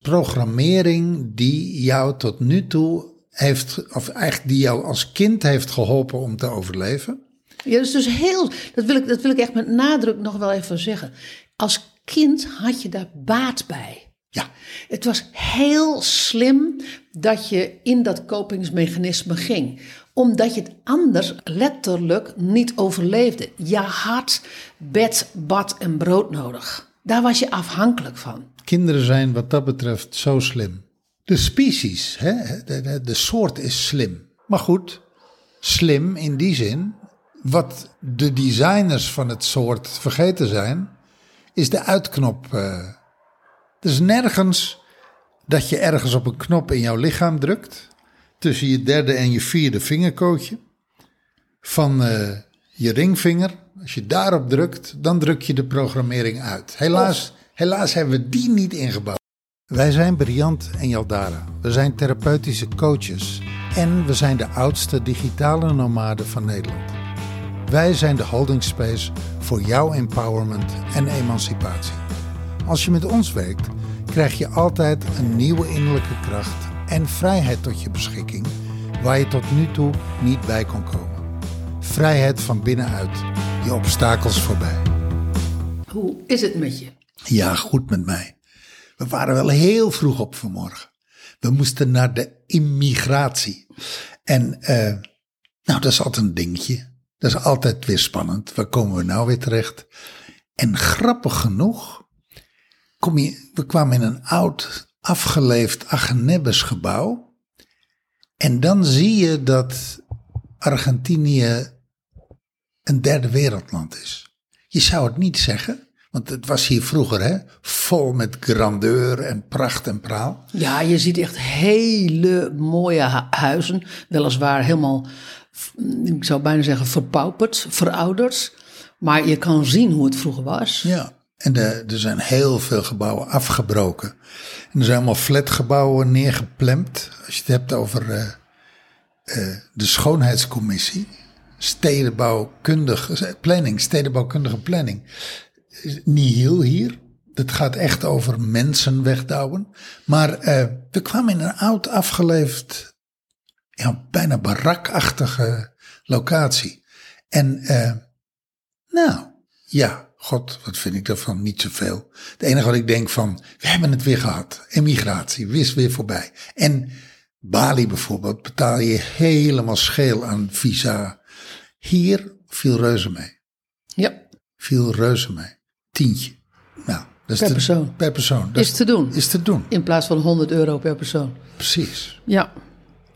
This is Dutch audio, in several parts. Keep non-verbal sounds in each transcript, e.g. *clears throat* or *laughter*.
programmering die jou tot nu toe heeft, of eigenlijk die jou als kind heeft geholpen om te overleven? Ja, dat is dus heel, dat wil, ik, dat wil ik echt met nadruk nog wel even zeggen. Als kind had je daar baat bij. Ja. Het was heel slim dat je in dat kopingsmechanisme ging. Omdat je het anders letterlijk niet overleefde. Je had bed, bad en brood nodig. Daar was je afhankelijk van. Kinderen zijn wat dat betreft zo slim. De species, hè, de, de, de soort is slim. Maar goed, slim in die zin. Wat de designers van het soort vergeten zijn, is de uitknop. eh. Er is nergens dat je ergens op een knop in jouw lichaam drukt. Tussen je derde en je vierde vingerkootje. Van eh, je ringvinger. Als je daarop drukt, dan druk je de programmering uit. Helaas, helaas hebben we die niet ingebouwd. Wij zijn Briant en Jaldara. We zijn therapeutische coaches. En we zijn de oudste digitale nomaden van Nederland. Wij zijn de holding space voor jouw empowerment en emancipatie. Als je met ons werkt, krijg je altijd een nieuwe innerlijke kracht en vrijheid tot je beschikking, waar je tot nu toe niet bij kon komen. Vrijheid van binnenuit, je obstakels voorbij. Hoe is het met je? Ja, goed met mij. We waren wel heel vroeg op vanmorgen. We moesten naar de immigratie. En eh, nou, dat is altijd een dingetje. Dat is altijd weer spannend. Waar komen we nou weer terecht? En grappig genoeg, kom je, we kwamen in een oud, afgeleefd Agenebes gebouw. En dan zie je dat Argentinië een derde wereldland is. Je zou het niet zeggen, want het was hier vroeger hè, vol met grandeur en pracht en praal. Ja, je ziet echt hele mooie hu- huizen. Weliswaar helemaal, ik zou bijna zeggen, verpauperd, verouderd. Maar je kan zien hoe het vroeger was. Ja, en de, er zijn heel veel gebouwen afgebroken. En er zijn allemaal flatgebouwen neergeplemd. Als je het hebt over eh, eh, de schoonheidscommissie, stedenbouwkundige planning, stedenbouwkundige planning. Is Nihil hier. Het gaat echt over mensen wegdouwen. Maar eh, we kwamen in een oud afgeleefd, ja, bijna barakachtige locatie. En eh, nou, ja, god, wat vind ik daarvan? Niet zoveel. Het enige wat ik denk van, we hebben het weer gehad. Emigratie, is weer voorbij. En Bali bijvoorbeeld betaal je helemaal scheel aan visa. Hier viel reuze mee. Ja, Viel reuze mee. Tientje. Nou, dat is Per te- persoon. Per persoon. Dat is te doen. Is te doen, In plaats van 100 euro per persoon. precies. Ja.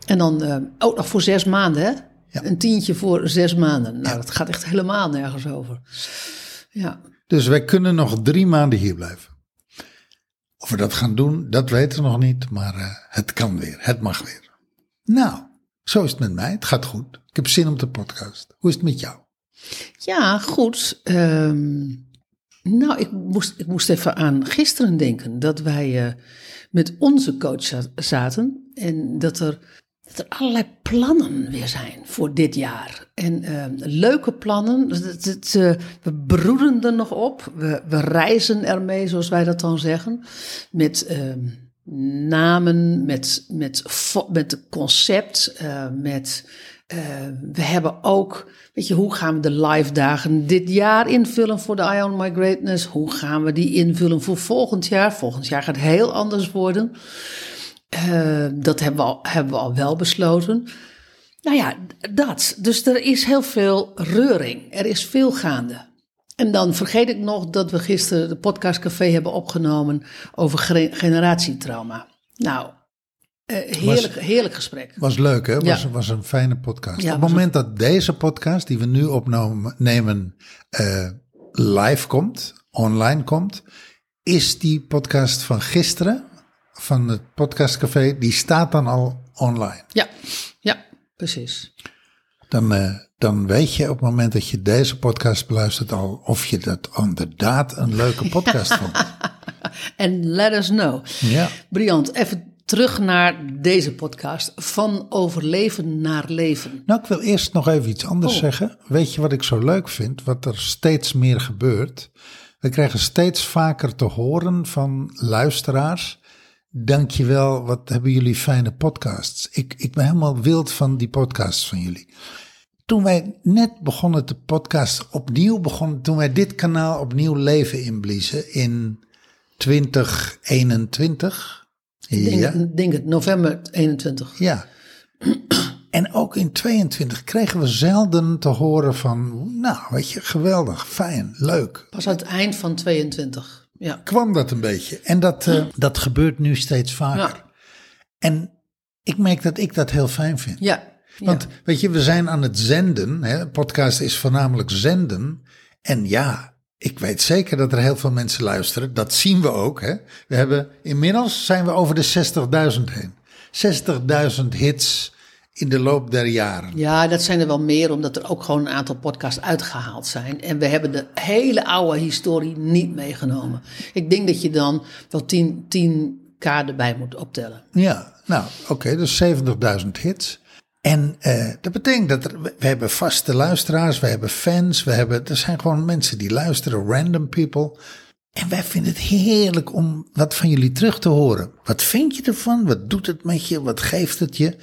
En dan ook nog voor zes maanden, hè? Ja. Een tientje voor zes maanden. Nou, dat gaat echt helemaal nergens over. Ja. Dus wij kunnen nog drie maanden hier blijven. Of we dat gaan doen, dat weten we nog niet. Maar eh, het kan weer. Het mag weer. Nou, zo is het met mij. Het gaat goed. Ik heb zin om te podcast. Hoe is het met jou? Ja, goed. Ehm, nou, ik moest, ik moest even aan gisteren denken. Dat wij eh, met onze coach za- zaten. En dat er, dat er allerlei plannen weer zijn voor dit jaar. En ehm, leuke plannen. Het, eh, we broeden er nog op. We, we reizen ermee, zoals wij dat dan zeggen. Met... namen, met, met, met het concept, eh, met... eh, we hebben ook, weet je, hoe gaan we de live dagen dit jaar invullen voor de Ion My Greatness? Hoe gaan we die invullen voor volgend jaar? Volgend jaar gaat het heel anders worden. Eh, dat hebben we, al, hebben we al wel besloten. Nou ja, dat. Dus er is heel veel reuring. Er is veel gaande. En dan vergeet ik nog dat we gisteren de podcastcafé hebben opgenomen over ge- generatietrauma. Nou, eh, heerlijk, heerlijk gesprek. Was leuk, hè? Was, Ja. was een fijne podcast. Ja, Op het moment dat deze podcast, die we nu opnemen, eh, live komt, online komt, is die podcast van gisteren, van het podcastcafé, die staat dan al online. Ja, ja, precies. Dan, eh, dan weet je op het moment dat je deze podcast beluistert al of je dat inderdaad een leuke podcast vond. *laughs* En let us know. Ja. Briant, even terug naar deze podcast. Van overleven naar leven. Nou, ik wil eerst nog even iets anders Oh. zeggen. Weet je wat ik zo leuk vind? Wat er steeds meer gebeurt. We krijgen steeds vaker te horen van luisteraars dankjewel, wat hebben jullie fijne podcasts. Ik, ik ben helemaal wild van die podcasts van jullie. Toen wij net begonnen te podcast, opnieuw begonnen, toen wij dit kanaal opnieuw leven inbliezen in 2021. Ik denk, het, denk het, november 21. Ja. En ook in 22 kregen we zelden te horen van, nou, weet je, geweldig, fijn, leuk. Pas aan het eind van 22. Ja. Kwam dat een beetje. En dat, uh, dat gebeurt nu steeds vaker. Ja. En ik merk dat ik dat heel fijn vind. Ja. Want weet je, we zijn aan het zenden. Hè? Podcast is voornamelijk zenden. En ja, ik weet zeker dat er heel veel mensen luisteren. Dat zien we ook. Hè? We hebben inmiddels zijn we over de 60.000 heen. 60.000 hits in de loop der jaren. Ja, dat zijn er wel meer, omdat er ook gewoon een aantal podcasts uitgehaald zijn. En we hebben de hele oude historie niet meegenomen. Ik denk dat je dan wel 10, 10k erbij moet optellen. Ja, nou oké, dus 70.000 hits. En uh, dat betekent dat we hebben vaste luisteraars, we hebben fans, we hebben, er zijn gewoon mensen die luisteren, random people. En wij vinden het heerlijk om wat van jullie terug te horen. Wat vind je ervan? Wat doet het met je? Wat geeft het je?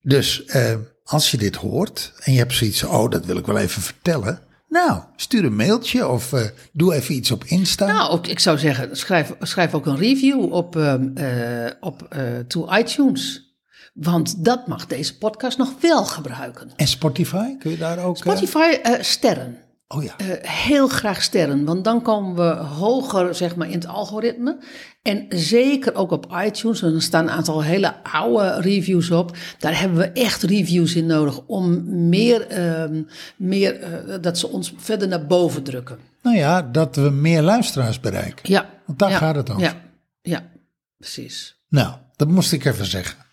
Dus uh, als je dit hoort en je hebt zoiets, oh, dat wil ik wel even vertellen. Nou, stuur een mailtje of uh, doe even iets op Insta. Nou, ik zou zeggen, schrijf, schrijf ook een review op, uh, op to iTunes. Want dat mag deze podcast nog wel gebruiken. En Spotify, kun je daar ook? Spotify, sterren. Oh ja. Uh, heel graag sterren, want dan komen we hoger zeg maar, in het algoritme. En zeker ook op iTunes, en er staan een aantal hele oude reviews op. Daar hebben we echt reviews in nodig om meer, uh, meer uh, dat ze ons verder naar boven drukken. Nou ja, dat we meer luisteraars bereiken. Ja. Want daar ja, gaat het over. Ja, ja precies. Nou, dat moest ik even zeggen.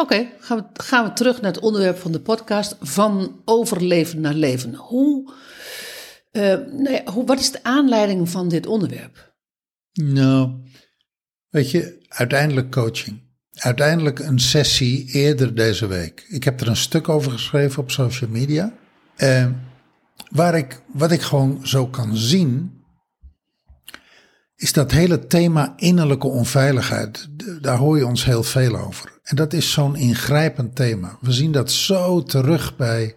Oké, gaan, we, gaan we terug naar het onderwerp van de podcast: van overleven naar leven. Hoe. Uh, nou ja, hoe, wat is de aanleiding van dit onderwerp? Nou, weet je, uiteindelijk coaching. Uiteindelijk een sessie eerder deze week. Ik heb er een stuk over geschreven op social media. Uh, waar ik, wat ik gewoon zo kan zien, is dat hele thema innerlijke onveiligheid. Daar hoor je ons heel veel over. En dat is zo'n ingrijpend thema. We zien dat zo terug bij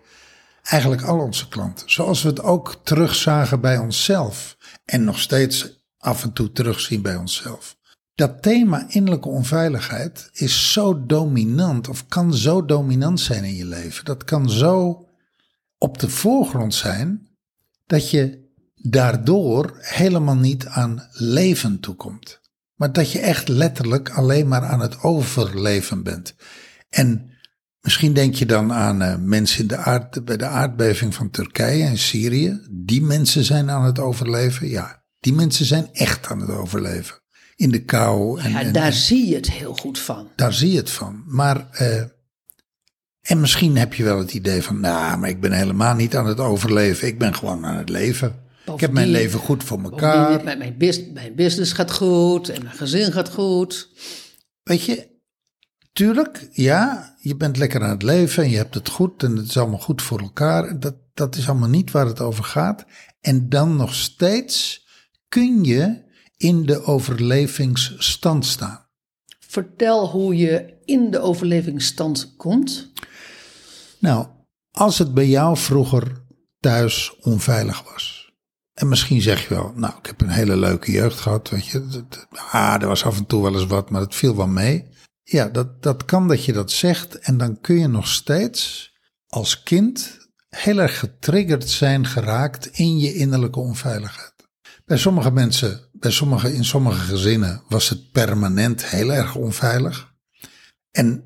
eigenlijk al onze klanten. Zoals we het ook terugzagen bij onszelf. En nog steeds af en toe terugzien bij onszelf. Dat thema innerlijke onveiligheid is zo dominant, of kan zo dominant zijn in je leven. Dat kan zo op de voorgrond zijn dat je daardoor helemaal niet aan leven toekomt. Maar dat je echt letterlijk alleen maar aan het overleven bent. En misschien denk je dan aan uh, mensen in de aard, bij de aardbeving van Turkije en Syrië. Die mensen zijn aan het overleven. Ja, die mensen zijn echt aan het overleven. In de kou. En, ja, en, daar en, zie je het heel goed van. Daar zie je het van. Maar, uh, en misschien heb je wel het idee van, nou, maar ik ben helemaal niet aan het overleven. Ik ben gewoon aan het leven. Ik heb mijn leven goed voor elkaar. Mijn, mijn, business, mijn business gaat goed en mijn gezin gaat goed. Weet je, tuurlijk, ja, je bent lekker aan het leven en je hebt het goed en het is allemaal goed voor elkaar. Dat, dat is allemaal niet waar het over gaat. En dan nog steeds kun je in de overlevingsstand staan. Vertel hoe je in de overlevingsstand komt. Nou, als het bij jou vroeger thuis onveilig was. En misschien zeg je wel, nou, ik heb een hele leuke jeugd gehad, weet je. Ah, er was af en toe wel eens wat, maar het viel wel mee. Ja, dat, dat kan dat je dat zegt en dan kun je nog steeds als kind heel erg getriggerd zijn geraakt in je innerlijke onveiligheid. Bij sommige mensen, bij sommige, in sommige gezinnen was het permanent heel erg onveilig. En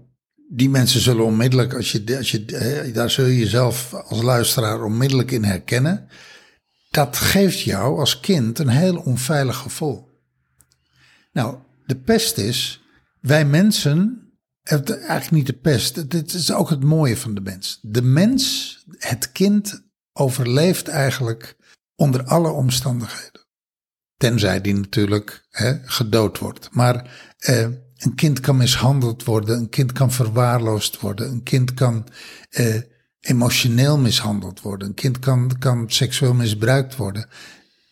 die mensen zullen onmiddellijk, als je, als je, daar zul je jezelf als luisteraar onmiddellijk in herkennen dat geeft jou als kind een heel onveilig gevoel. Nou, de pest is, wij mensen, eigenlijk niet de pest, dit is ook het mooie van de mens. De mens, het kind, overleeft eigenlijk onder alle omstandigheden. Tenzij die natuurlijk hè, gedood wordt. Maar eh, een kind kan mishandeld worden, een kind kan verwaarloosd worden, een kind kan eh, emotioneel mishandeld worden. Een kind kan, kan seksueel misbruikt worden.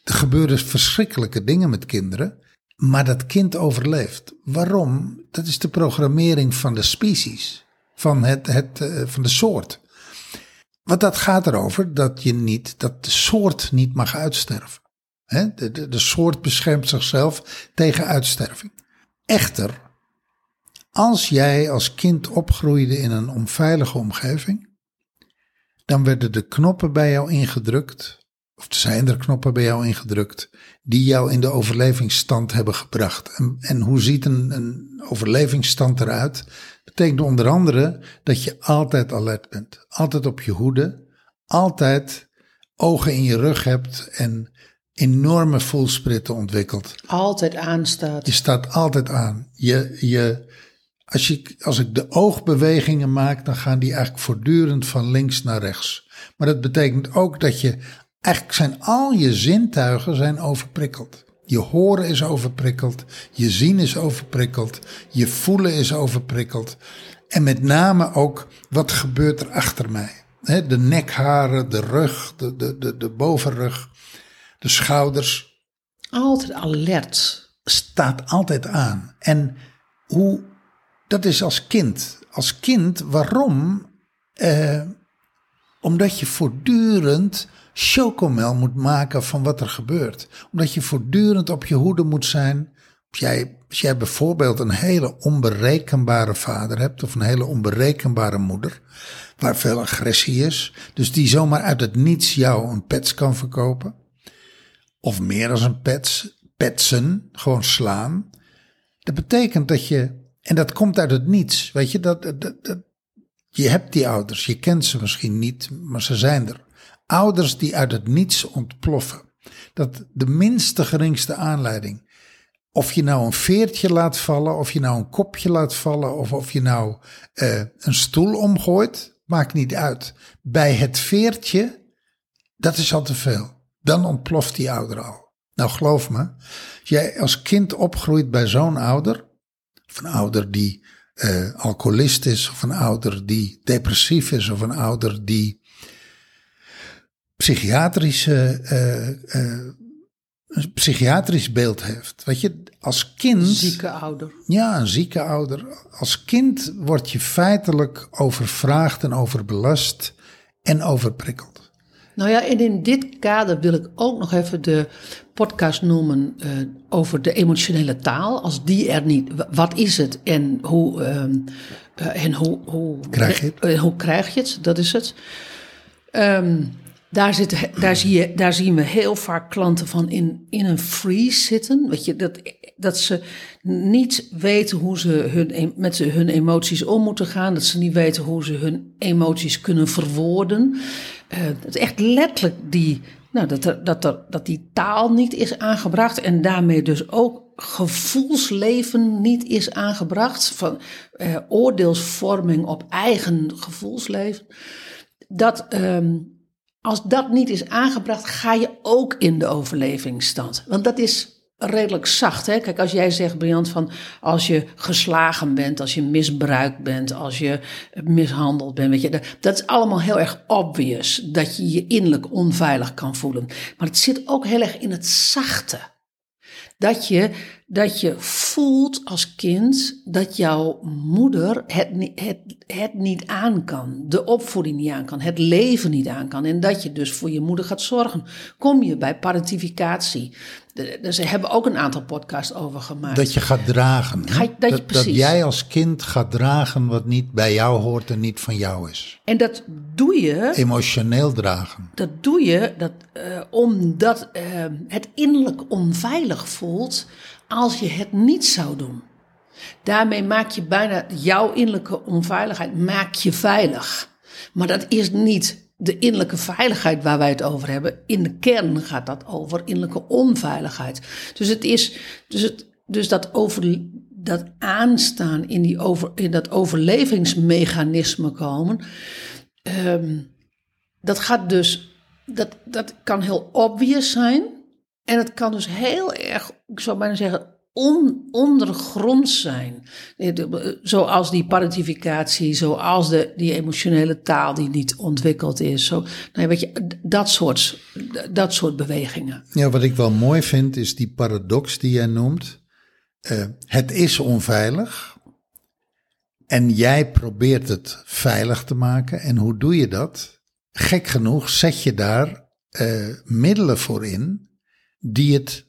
Er gebeuren verschrikkelijke dingen met kinderen. Maar dat kind overleeft. Waarom? Dat is de programmering van de species, van, het, het, eh, van de soort. Want dat gaat erover dat je niet, dat de soort niet mag uitsterven. De, de soort beschermt zichzelf tegen uitsterving. Echter, als jij als kind opgroeide in een onveilige omgeving, dan werden de knoppen bij jou ingedrukt of zijn er knoppen bij jou ingedrukt die jou in de overlevingsstand hebben gebracht. En, en hoe ziet een, een overlevingsstand eruit? Dat betekent onder andere dat je altijd alert bent, altijd op je hoede, altijd ogen in je rug hebt en enorme voelspritten ontwikkelt. Altijd aanstaat. Je staat altijd aan. Je, je, als, je, als ik de oogbewegingen maak, dan gaan die eigenlijk voortdurend van links naar rechts. Maar dat betekent ook dat je Eigenlijk zijn al je zintuigen zijn overprikkeld. Je horen is overprikkeld, je zien is overprikkeld, je voelen is overprikkeld. En met name ook wat gebeurt er achter mij. de nekharen, de rug, de, de, de, de bovenrug, de schouders. Altijd alert. Staat altijd aan. En hoe, dat is als kind. Als kind, waarom? Eh, omdat je voortdurend chocomel moet maken van wat er gebeurt. Omdat je voortdurend op je hoede moet zijn. Als jij, als jij bijvoorbeeld een hele onberekenbare vader hebt of een hele onberekenbare moeder, waar veel agressie is, dus die zomaar uit het niets jou een pets kan verkopen, of meer dan een pets, petsen, gewoon slaan. Dat betekent dat je, en dat komt uit het niets, weet je, dat, dat, dat je hebt die ouders, je kent ze misschien niet, maar ze zijn er. Ouders die uit het niets ontploffen. Dat de minste geringste aanleiding. Of je nou een veertje laat vallen, of je nou een kopje laat vallen, of of je nou uh, een stoel omgooit, maakt niet uit. Bij het veertje, dat is al te veel. Dan ontploft die ouder al. Nou, geloof me, jij als kind opgroeit bij zo'n ouder, of een ouder die uh, alcoholist is, of een ouder die depressief is, of een ouder die psychiatrische, uh, een psychiatrisch beeld heeft. Weet je, als kind. Een zieke ouder. Ja, een zieke ouder. Als kind word je feitelijk overvraagd en overbelast en overprikkeld. Nou ja, en in dit kader wil ik ook nog even de podcast noemen uh, over de emotionele taal. Als die er niet, wat is het en hoe, uh, en hoe, hoe, krijg je het? hoe krijg je het? Dat is het. Um, daar, zit, daar, zie je, daar zien we heel vaak klanten van in, in een freeze zitten. Weet je, dat, dat ze niet weten hoe ze hun, met hun emoties om moeten gaan. Dat ze niet weten hoe ze hun emoties kunnen verwoorden. Uh, dat echt letterlijk die, nou, dat, dat, dat die taal niet is aangebracht. En daarmee dus ook gevoelsleven niet is aangebracht. Van uh, oordeelsvorming op eigen gevoelsleven. Dat. Um, als dat niet is aangebracht, ga je ook in de overlevingsstand. Want dat is redelijk zacht. Hè? Kijk, als jij zegt, Briant, van als je geslagen bent, als je misbruikt bent, als je mishandeld bent, weet je, dat is allemaal heel erg obvious dat je je innerlijk onveilig kan voelen. Maar het zit ook heel erg in het zachte. Dat je, dat je voelt als kind dat jouw moeder het, het, het niet aan kan. De opvoeding niet aan kan. Het leven niet aan kan. En dat je dus voor je moeder gaat zorgen. Kom je bij parentificatie. Ze hebben ook een aantal podcasts over gemaakt. Dat je gaat dragen. dat, dat, dat, jij als kind gaat dragen wat niet bij jou hoort en niet van jou is. En dat doe je. Emotioneel dragen. Dat doe je dat, uh, omdat uh, het innerlijk onveilig voelt als je het niet zou doen. Daarmee maak je bijna jouw innerlijke onveiligheid maak je veilig. Maar dat is niet de innerlijke veiligheid waar wij het over hebben. In de kern gaat dat over innerlijke onveiligheid. Dus het is, dus, het, dus dat, over, dat aanstaan in, die over, in dat overlevingsmechanisme komen. Um, dat gaat dus, dat, dat kan heel obvious zijn. En het kan dus heel erg, ik zou bijna zeggen, on, ondergronds zijn. Zoals die parentificatie, zoals de, die emotionele taal die niet ontwikkeld is. Zo, nou, weet je, dat, soort, dat soort bewegingen. Ja, wat ik wel mooi vind is die paradox die jij noemt. eh, het is onveilig. En jij probeert het veilig te maken. En hoe doe je dat? Gek genoeg zet je daar eh, middelen voor in die, het,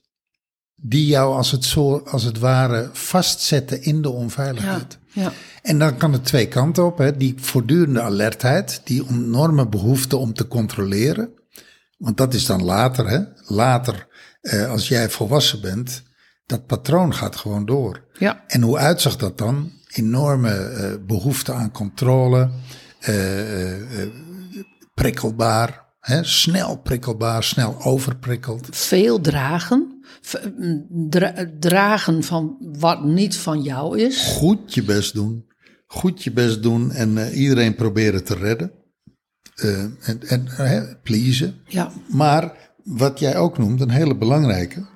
die jou als het, zo, als het ware vastzetten in de onveiligheid. Ja. En dan kan het twee kanten op. Hè. Die voortdurende alertheid, die enorme behoefte om te controleren. Want dat is dan later, hè. Later, eh, als jij volwassen bent, dat patroon gaat gewoon door. Ja. En hoe uitzag dat dan? Enorme eh, behoefte aan controle, eh, eh, eh, prikkelbaar, snel prikkelbaar, snel overprikkeld. Veel dragen. Dra- dragen van wat niet van jou is. Goed je best doen, goed je best doen en eh, iedereen proberen te redden. Eh, en en hè, pleasen. Ja. Maar wat jij ook noemt, een hele belangrijke,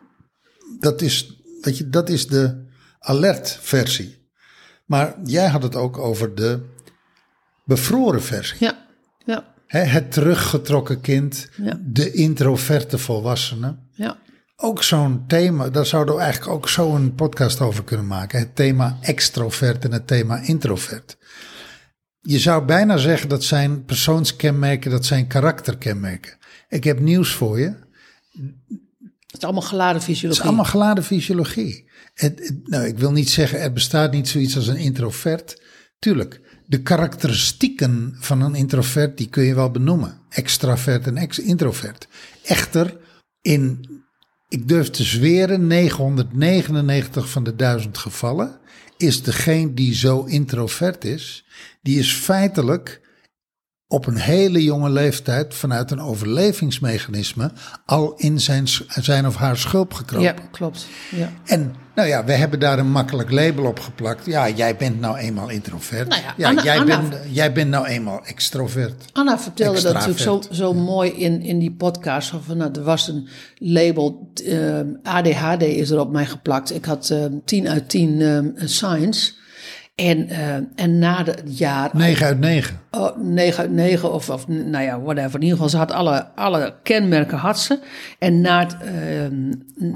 dat is, weet je, dat is de alert versie. Maar jij had het ook over de bevroren versie. Ja. Ja. Het teruggetrokken kind, Ja. de introverte volwassene. Ja. Ook zo'n thema, daar zouden we eigenlijk ook zo een podcast over kunnen maken. Het thema extrovert en het thema introvert. Je zou bijna zeggen dat zijn persoonskenmerken, dat zijn karakterkenmerken. Ik heb nieuws voor je. Het is allemaal geladen Het fysiologie. is allemaal geladen fysiologie. Het, het- nou, ik wil niet zeggen, er bestaat niet zoiets als een introvert. Tuurlijk, de karakteristieken van een introvert, die kun je wel benoemen. Extravert en ex introvert. Echter, in, ik durf te zweren, 999 van de duizend gevallen, is degene die zo introvert is, die is feitelijk op een hele jonge leeftijd vanuit een overlevingsmechanisme al in zijn, zijn of haar schulp gekropen. Ja, klopt. Ja. En nou ja, we hebben daar een makkelijk label op geplakt. Ja, jij bent nou eenmaal introvert. Nou ja, Anna- jij, Anna- bent, jij bent nou eenmaal extrovert. Anna vertelde dat natuurlijk zo, zo mooi in, in die podcast. Van, nou, er was een label, eh, ADHD is er op mij geplakt. Ik had eh 10 uit 10 eh, science. En, eh, en na het jaar 9 uit 9. Oh, 9 uit 9 of, of nou ja, whatever. In ieder geval, ze had alle, alle kenmerken had ze. En na het, ehm,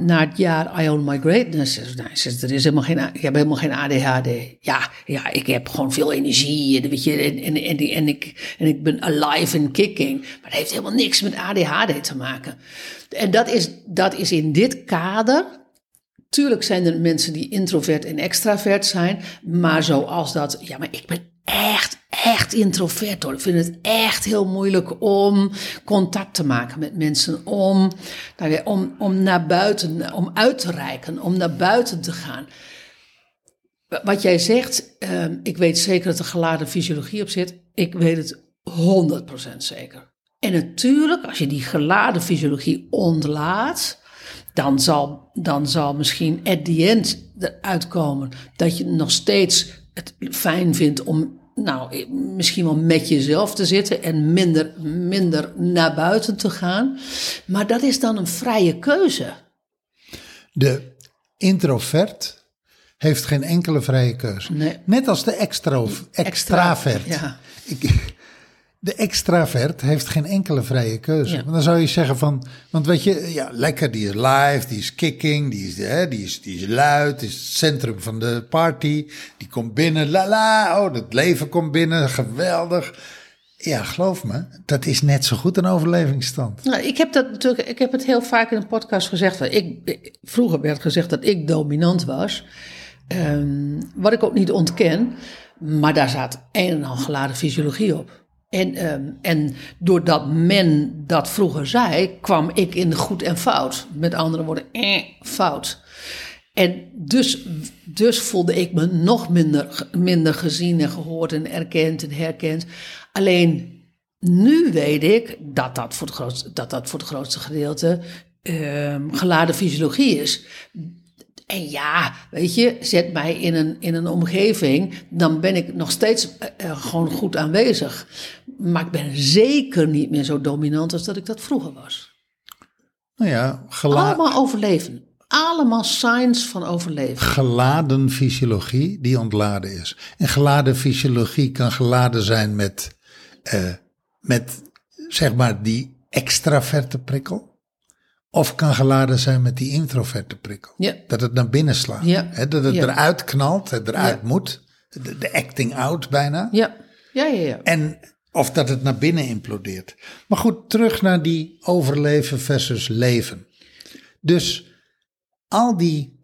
na het jaar I Own My Greatness, nou, ze er is helemaal geen, ik heb helemaal geen ADHD. Ja, ja, ik heb gewoon veel energie en, weet je, en, en, en, en, ik, en ik ben alive and kicking. Maar dat heeft helemaal niks met ADHD te maken. En dat is, dat is in dit kader Tuurlijk zijn er mensen die introvert en extravert zijn, maar zoals dat, ja, maar ik ben echt, echt introvert hoor. Ik vind het echt heel moeilijk om contact te maken met mensen, om, nou om, om naar buiten, om uit te reiken, om naar buiten te gaan. Wat jij zegt, ehm, ik weet zeker dat er geladen fysiologie op zit. Ik weet het 100% zeker. En natuurlijk, als je die geladen fysiologie ontlaat, dan zal, dan zal misschien at the end eruit komen dat je nog steeds het fijn vindt om nou, misschien wel met jezelf te zitten en minder, minder naar buiten te gaan. Maar dat is dan een vrije keuze. De introvert heeft geen enkele vrije keuze. Nee. Net als de extro, extravert. ja. Ik, de extravert heeft geen enkele vrije keuze. Ja. Want dan zou je zeggen van, want weet je, ja, lekker, die is live, die is kicking, die is, hè, die is, die is luid, die is het centrum van de party, die komt binnen, la la, oh, het leven komt binnen, geweldig. Ja, geloof me, dat is net zo goed een overlevingsstand. Nou, ik heb dat natuurlijk, ik heb het heel vaak in een podcast gezegd. ik- vroeger werd gezegd dat ik dominant was. Ehm, wat ik ook niet ontken. Maar daar zat een en al geladen fysiologie op. En, ehm, en doordat men dat vroeger zei, kwam ik in goed en fout. Met andere woorden, eh, fout. En dus, dus voelde ik me nog minder, minder gezien en gehoord en erkend en herkend. Alleen nu weet ik dat dat voor het grootste, dat dat voor het grootste gedeelte ehm, geladen fysiologie is. En ja, weet je, zet mij in een, in een omgeving, dan ben ik nog steeds eh, eh, gewoon goed aanwezig. Maar ik ben zeker niet meer zo dominant als dat ik dat vroeger was. Nou ja, gela Allemaal overleven. Allemaal signs van overleven. geladen fysiologie die ontladen is. En geladen fysiologie kan geladen zijn met, eh, met zeg maar die extraverte prikkel. Of kan geladen zijn met die introverte prikkel. Ja. Dat het naar binnen slaat. Ja. Dat het Ja. eruit knalt, het eruit moet. De, de acting out bijna. Ja, ja, ja. ja. En of dat het naar binnen implodeert. Maar goed, terug naar die overleven versus leven. Dus al die,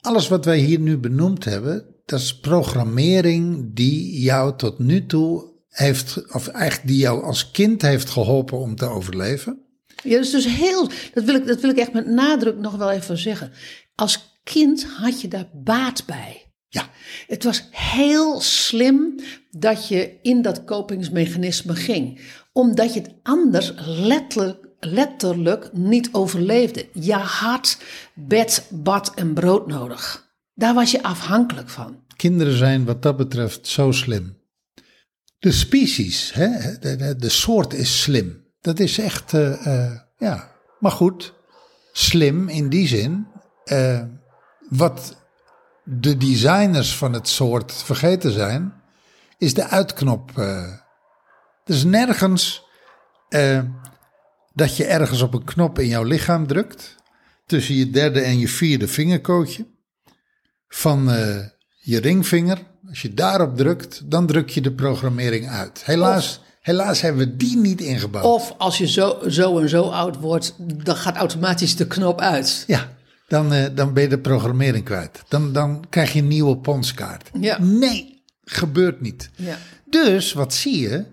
alles wat wij hier nu benoemd hebben, dat is programmering die jou tot nu toe heeft, of eigenlijk die jou als kind heeft geholpen om te overleven. Ja, dat is dus heel, dat wil, ik, dat wil ik echt met nadruk nog wel even zeggen. Als kind had je daar baat bij. Ja, Het was heel slim dat je in dat kopingsmechanisme ging. Omdat je het anders letterlijk, letterlijk niet overleefde. Je had bed, bad en brood nodig. Daar was je afhankelijk van. kinderen zijn wat dat betreft zo slim. De species, hè, de, de, de soort is slim. Dat is echt, eh, eh, ja. Maar goed, slim in die zin. eh, wat de designers van het soort vergeten zijn, is de uitknop. is nergens dat je ergens op een knop in jouw lichaam drukt. Tussen je derde en je vierde vingerkootje van je ringvinger. Als je daarop drukt, dan druk je de programmering uit. Helaas, helaas hebben we die niet ingebouwd. Of als je zo, zo en zo oud wordt, dan gaat automatisch de knop uit. Ja, dan, eh, dan ben je de programmering kwijt. Dan, dan krijg je een nieuwe ponskaart. Ja. Nee, gebeurt niet. Ja. Dus wat zie je?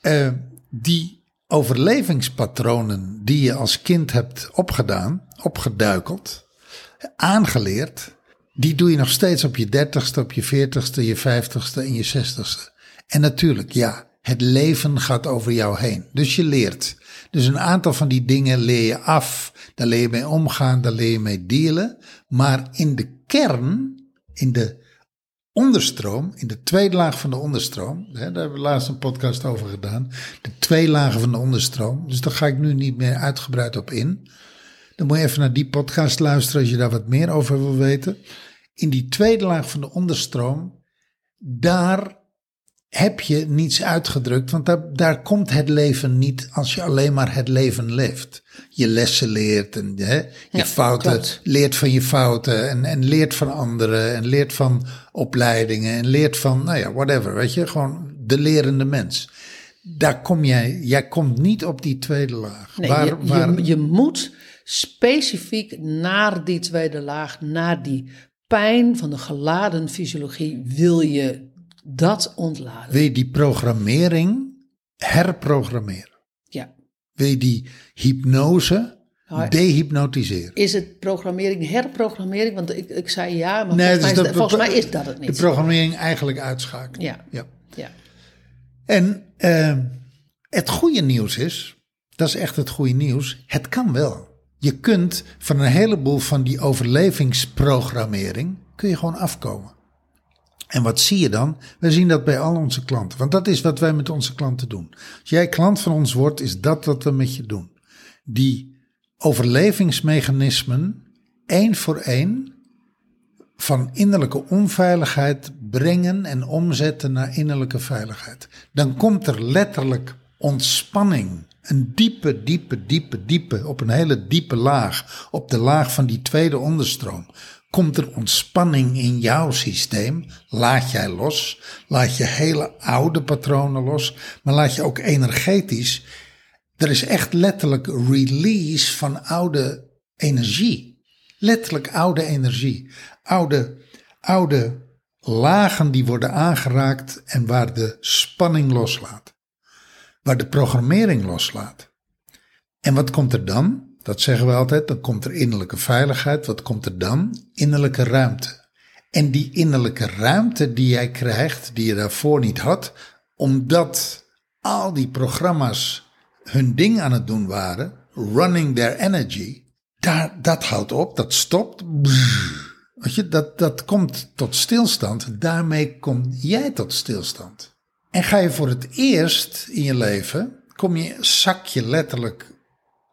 Eh, die overlevingspatronen die je als kind hebt opgedaan, opgeduikeld, aangeleerd, die doe je nog steeds op je dertigste, op je veertigste, je vijftigste en je zestigste. En natuurlijk, ja, het leven gaat over jou heen. Dus je leert. Dus een aantal van die dingen leer je af. Daar leer je mee omgaan, daar leer je mee dealen. Maar in de kern, in de onderstroom, in de tweede laag van de onderstroom, hè, daar hebben we laatst een podcast over gedaan, de twee lagen van de onderstroom, dus daar ga ik nu niet meer uitgebreid op in. Dan moet je even naar die podcast luisteren als je daar wat meer over wil weten. In die tweede laag van de onderstroom, daar heb je niets uitgedrukt, want daar, daar komt het leven niet als je alleen maar het leven leeft. Je lessen leert en hè, je Ja, fouten, klopt. leert van je fouten en, en leert van anderen en leert van opleidingen en leert van, nou ja, whatever, weet je, gewoon de lerende mens. Daar kom jij, jij komt niet op die tweede laag. Nee, waar, je, waar, je, je moet specifiek naar die tweede laag, naar die pijn van de geladen fysiologie, wil je dat ontladen. wil je die programmering herprogrammeren? Ja. Wil je die hypnose dehypnotiseren? Is het programmering, herprogrammering? Want ik, ik zei ja, maar Nee, volgens, mij dus is, de- dat- volgens mij is dat het De niet. programmering eigenlijk uitschakelen. Ja. ja. ja. En eh, het goede nieuws is, dat is echt het goede nieuws, het kan wel. Je kunt van een heleboel van die overlevingsprogrammering, kun je gewoon afkomen. En wat zie je dan? We zien dat bij al onze klanten. Want dat is wat wij met onze klanten doen. Als jij klant van ons wordt, is dat wat we met je doen. Die overlevingsmechanismen, één voor één, van innerlijke onveiligheid brengen en omzetten naar innerlijke veiligheid. Dan komt er letterlijk ontspanning. Een diepe, diepe, diepe, diepe, op een hele diepe laag, op de laag van die tweede onderstroom. Komt er ontspanning in jouw systeem? Laat jij los? Laat je hele oude patronen los? Maar laat je ook energetisch. Er is echt letterlijk release van oude energie. Letterlijk oude energie. Oude, oude lagen die worden aangeraakt en waar de spanning loslaat. Waar de programmering loslaat. En wat komt er dan? Dat zeggen we altijd. Dan komt er innerlijke veiligheid. Wat komt er dan? Innerlijke ruimte. En die innerlijke ruimte die jij krijgt, die je daarvoor niet had, omdat al die programma's hun ding aan het doen waren, running their energy, daar, dat houdt op, dat stopt. Weet je, dat, dat komt tot stilstand. Daarmee kom jij tot stilstand. En ga je voor het eerst in je leven, kom je, zak je letterlijk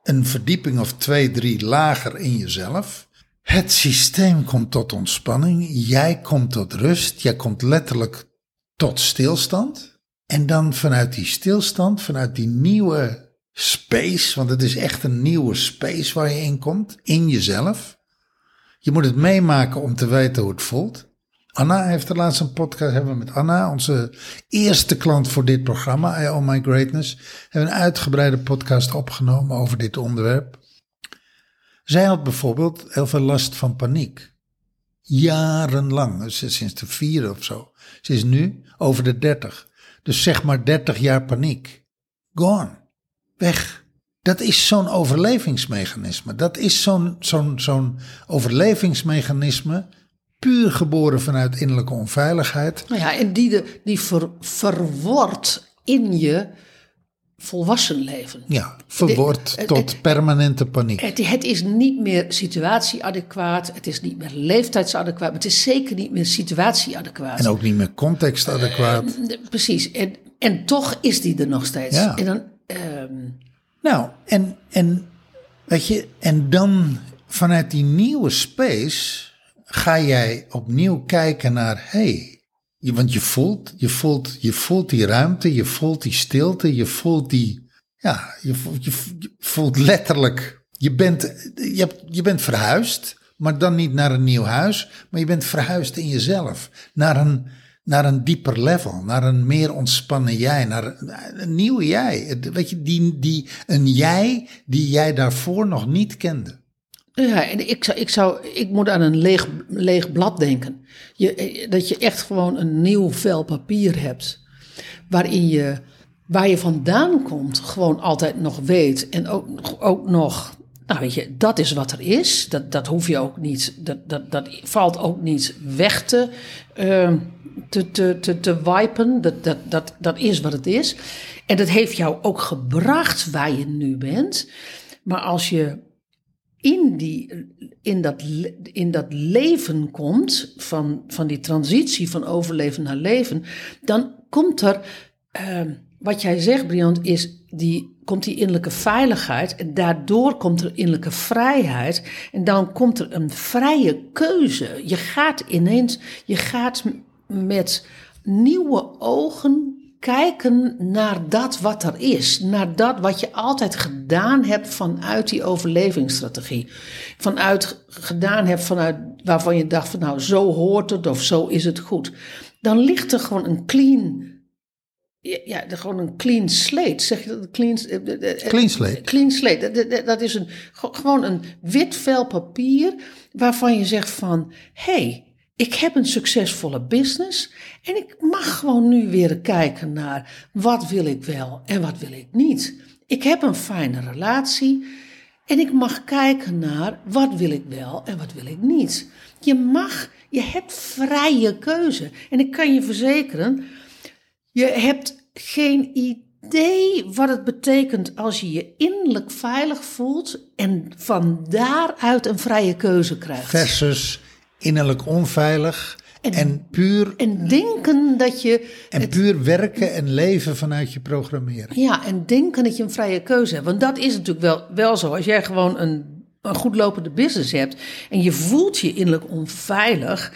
een verdieping of twee, drie lager in jezelf. Het systeem komt tot ontspanning. Jij komt tot rust. Jij komt letterlijk tot stilstand. En dan vanuit die stilstand, vanuit die nieuwe space, want het is echt een nieuwe space waar je in komt, in jezelf. Je moet het meemaken om te weten hoe het voelt. Anna heeft er laatst een podcast hebben we met Anna, onze eerste klant voor dit programma, I Own My Greatness. Hebben een uitgebreide podcast opgenomen over dit onderwerp. Zij had bijvoorbeeld heel veel last van paniek. Jarenlang, dus sinds de vierde of zo. Ze is nu over de dertig. Dus zeg maar dertig jaar paniek. Gone. Weg. Dat is zo'n overlevingsmechanisme. Dat is zo'n zo'n zo'n overlevingsmechanisme puur geboren vanuit innerlijke onveiligheid. Nou ja, en die, de, die ver, verwordt in je volwassen leven. Ja, verword tot permanente paniek. Het, het, is niet meer situatieadequaat, het is niet meer leeftijdsadequaat, maar het is zeker niet meer situatieadequaat. En ook niet meer contextadequaat. Uh, precies, en, en toch is die er nog steeds. Ja. En dan, uh, nou, en, en weet je, en dan vanuit die nieuwe space ga jij opnieuw kijken naar, hey, want je voelt, je voelt, je voelt die ruimte, je voelt die stilte, je voelt die, ja, je voelt, je, voelt letterlijk, je bent, je, hebt, je bent verhuisd, maar dan niet naar een nieuw huis, maar je bent verhuisd in jezelf, naar een, naar een dieper level, naar een meer ontspannen jij, naar een, een nieuw jij. Weet je, die, die, een jij die jij daarvoor nog niet kende. Ja, en ik, zou, ik, zou, ik moet aan een leeg, leeg blad denken. Je, dat je echt gewoon een nieuw vel papier hebt. Waarin je, waar je vandaan komt, gewoon altijd nog weet. En ook, ook nog, nou weet je, dat is wat er is. Dat, dat hoef je ook niet, dat, dat, dat valt ook niet weg te, uh, te, te, te, te wipen. Dat, dat, dat, dat is wat het is. En dat heeft jou ook gebracht waar je nu bent. Maar als je in, die, in, dat, in dat leven komt, van, van die transitie van overleven naar leven, dan komt er, uh, wat jij zegt, Briand, is die, komt die innerlijke veiligheid en daardoor komt er innerlijke vrijheid en dan komt er een vrije keuze. Je gaat ineens, je gaat met nieuwe ogen kijken naar dat wat er is. Naar dat wat je altijd gedaan hebt vanuit die overlevingsstrategie. Vanuit gedaan hebt vanuit waarvan je dacht van nou zo hoort het of zo is het goed. Dan ligt er gewoon een clean ja, gewoon een clean slate. Zeg je dat? Clean, clean slate. Clean slate. Dat, is een, gewoon een wit vel papier waarvan je zegt van... hey, ik heb een succesvolle business en ik mag gewoon nu weer kijken naar wat wil ik wel en wat wil ik niet. Ik heb een fijne relatie en ik mag kijken naar wat wil ik wel en wat wil ik niet. Je mag, je hebt vrije keuze. En ik kan je verzekeren, je hebt geen idee wat het betekent als je je innerlijk veilig voelt en van daaruit een vrije keuze krijgt. Versus innerlijk onveilig en, puur. En denken dat je. En puur werken en leven vanuit je programmeren. Ja, en denken dat je een vrije keuze hebt. Want dat is natuurlijk wel, wel zo. Als jij gewoon een, een goed lopende business hebt. en je voelt je innerlijk onveilig.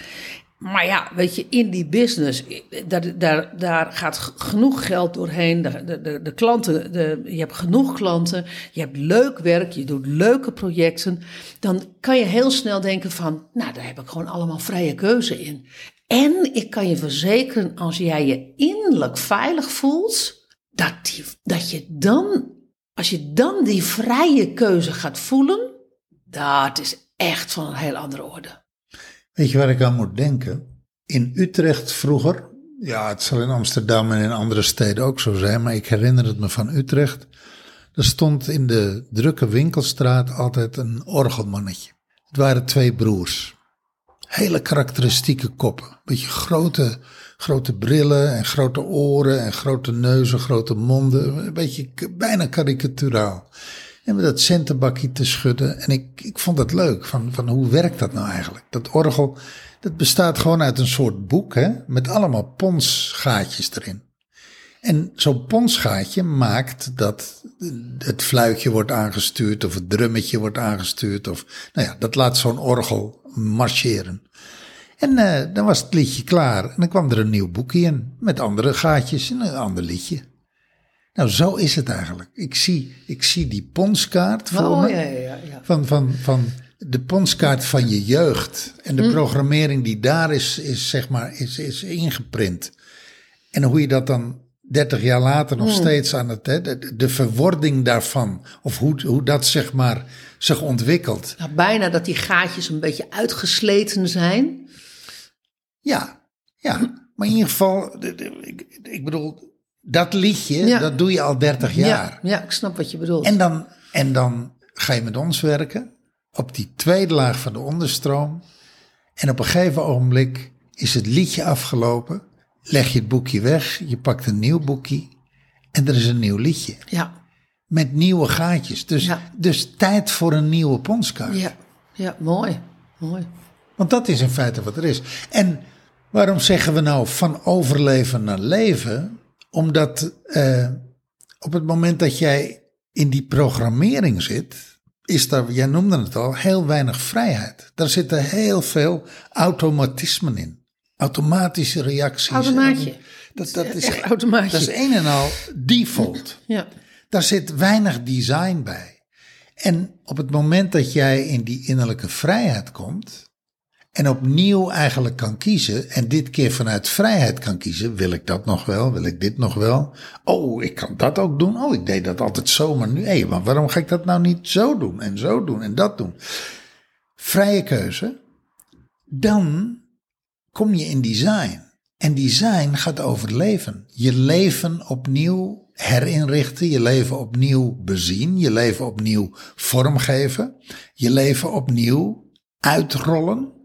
Maar ja, weet je, in die business, daar, daar, daar gaat genoeg geld doorheen. De, de, de klanten, de, je hebt genoeg klanten, je hebt leuk werk, je doet leuke projecten. Dan kan je heel snel denken van, nou, daar heb ik gewoon allemaal vrije keuze in. En ik kan je verzekeren, als jij je innerlijk veilig voelt, dat, die, dat je dan, als je dan die vrije keuze gaat voelen, dat is echt van een heel andere orde. Weet je waar ik aan moet denken? In Utrecht vroeger, ja, het zal in Amsterdam en in andere steden ook zo zijn, maar ik herinner het me van Utrecht. Er stond in de drukke winkelstraat altijd een orgelmannetje. Het waren twee broers. Hele karakteristieke koppen. Beetje grote, grote brillen en grote oren en grote neuzen, grote monden. Een beetje bijna karikaturaal. En met dat centenbakje te schudden. En ik, ik vond het leuk. Van, van hoe werkt dat nou eigenlijk? Dat orgel, dat bestaat gewoon uit een soort boek. Hè, met allemaal ponsgaatjes erin. En zo'n ponsgaatje maakt dat het fluitje wordt aangestuurd. Of het drummetje wordt aangestuurd. Of, nou ja, dat laat zo'n orgel marcheren. En uh, dan was het liedje klaar. En dan kwam er een nieuw boekje in. Met andere gaatjes en een ander liedje. Nou, zo is het eigenlijk. Ik zie, ik zie die ponskaart voor Oh me. ja, ja. Van, van, van de ponskaart van je jeugd. En Hm. de programmering die daar is, is, zeg maar, is, is ingeprint. En hoe je dat dan 30 jaar later Hm. nog steeds aan het, hè, de, de verwording daarvan. Of hoe, hoe dat zeg maar zich ontwikkelt. Nou, bijna dat die gaatjes een beetje uitgesleten zijn. Ja, ja. Maar in ieder geval, ik, ik bedoel, dat liedje, Ja. dat doe je al 30 jaar. Ja, ja, ik snap wat je bedoelt. En dan, en dan ga je met ons werken op die tweede laag van de onderstroom. En op een gegeven ogenblik is het liedje afgelopen. Leg je het boekje weg, je pakt een nieuw boekje. En er is een nieuw liedje. ja, Met nieuwe gaatjes. Dus, Ja. dus tijd voor een nieuwe ponskaart. ja, ja, mooi. Mooi. Want dat is in feite wat er is. En waarom zeggen we nou van overleven naar leven? Omdat eh, op het moment dat jij in die programmering zit, is daar, jij noemde het al, heel weinig vrijheid. Daar zitten heel veel automatismen in. Automatische reacties. Automaatje. Dat, dat, is, Echt automaatje. dat is een en al default. Ja, Daar zit weinig design bij. En op het moment dat jij in die innerlijke vrijheid komt en opnieuw eigenlijk kan kiezen en dit keer vanuit vrijheid kan kiezen, wil ik dat nog wel, wil ik dit nog wel? Oh, ik kan dat ook doen. Oh, ik deed dat altijd zo, maar nu, hé, maar waarom ga ik dat nou niet zo doen en zo doen en dat doen? Vrije keuze. Dan kom je in design. En design gaat over leven. Je leven opnieuw herinrichten, je leven opnieuw bezien, je leven opnieuw vormgeven, je leven opnieuw uitrollen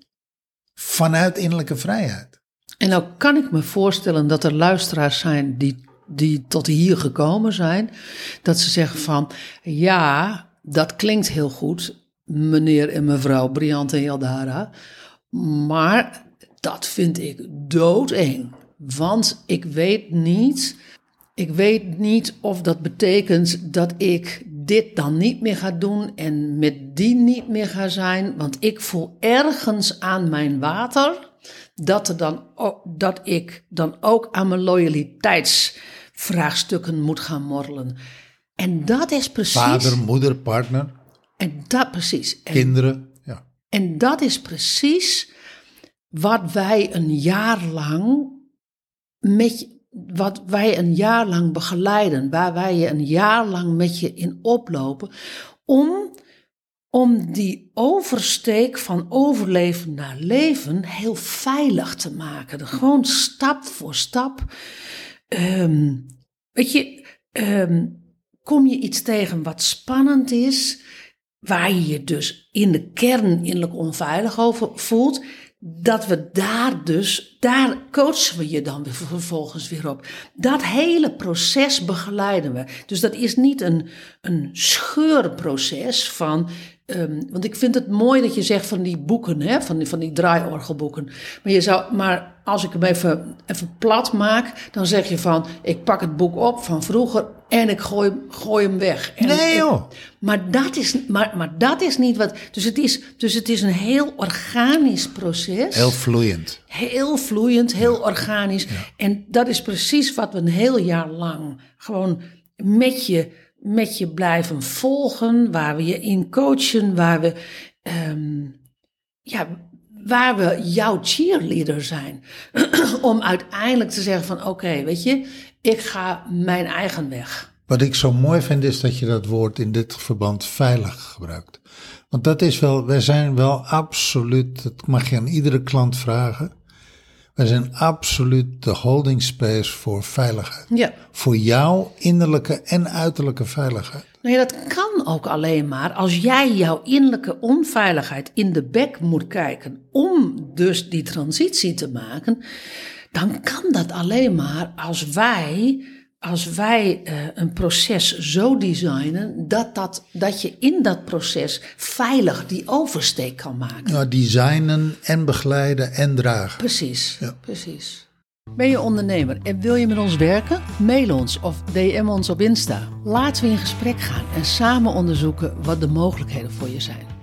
vanuit innerlijke vrijheid. En nou kan ik me voorstellen dat er luisteraars zijn die, die tot hier gekomen zijn. Dat ze zeggen van, ja, dat klinkt heel goed, meneer en mevrouw Briant en Yaldara. Maar dat vind ik doodeng. Want ik weet niet, ik weet niet of dat betekent dat ik dit dan niet meer ga doen en met die niet meer ga zijn. Want ik voel ergens aan mijn water dat, er dan, dat ik dan ook aan mijn loyaliteitsvraagstukken moet gaan morrelen. En dat is precies. Vader, moeder, partner, En dat precies. En, kinderen. Ja. en dat is precies wat wij een jaar lang met wat wij een jaar lang begeleiden, waar wij je een jaar lang met je in oplopen, om, om die oversteek van overleven naar leven heel veilig te maken. Gewoon stap voor stap. Ehm, weet je, ehm, kom je iets tegen wat spannend is, waar je je dus in de kern innerlijk onveilig over voelt, dat we daar dus, daar coachen we je dan *laughs* vervolgens weer op. Dat hele proces begeleiden we. Dus dat is niet een, een scheurproces van, ehm, want ik vind het mooi dat je zegt van die boeken, hè, van, die, van die draaiorgelboeken. Maar, je zou, maar als ik hem even, even plat maak, dan zeg je van, ik pak het boek op van vroeger en ik gooi, gooi hem weg. En Nee, ik- joh. maar dat, is, maar, maar dat is niet wat. Dus het is, dus het is een heel organisch proces. Heel vloeiend. Heel vloeiend, heel organisch. En dat is precies wat we een heel jaar lang gewoon met je, met je blijven volgen. Waar we je in coachen, waar we, ehm, ja, waar we jouw cheerleader zijn. *clears throat* Om uiteindelijk te zeggen van oké, weet je, ik ga mijn eigen weg. Wat ik zo mooi vind is dat je dat woord in dit verband veilig gebruikt. Want dat is wel, wij zijn wel absoluut, dat mag je aan iedere klant vragen. Wij zijn absoluut de holding space voor veiligheid. Ja. Voor jouw innerlijke en uiterlijke veiligheid. Nou ja, dat kan ook alleen maar als jij jouw innerlijke onveiligheid in de bek moet kijken om dus die transitie te maken. Dan kan dat alleen maar als wij, als wij eh, een proces zo designen dat, dat, dat je in dat proces veilig die oversteek kan maken. Nou, designen en begeleiden en dragen. Precies, Ja. precies. Ben je ondernemer en wil je met ons werken? Mail ons of DM ons op Insta. Laten we in gesprek gaan en samen onderzoeken wat de mogelijkheden voor je zijn.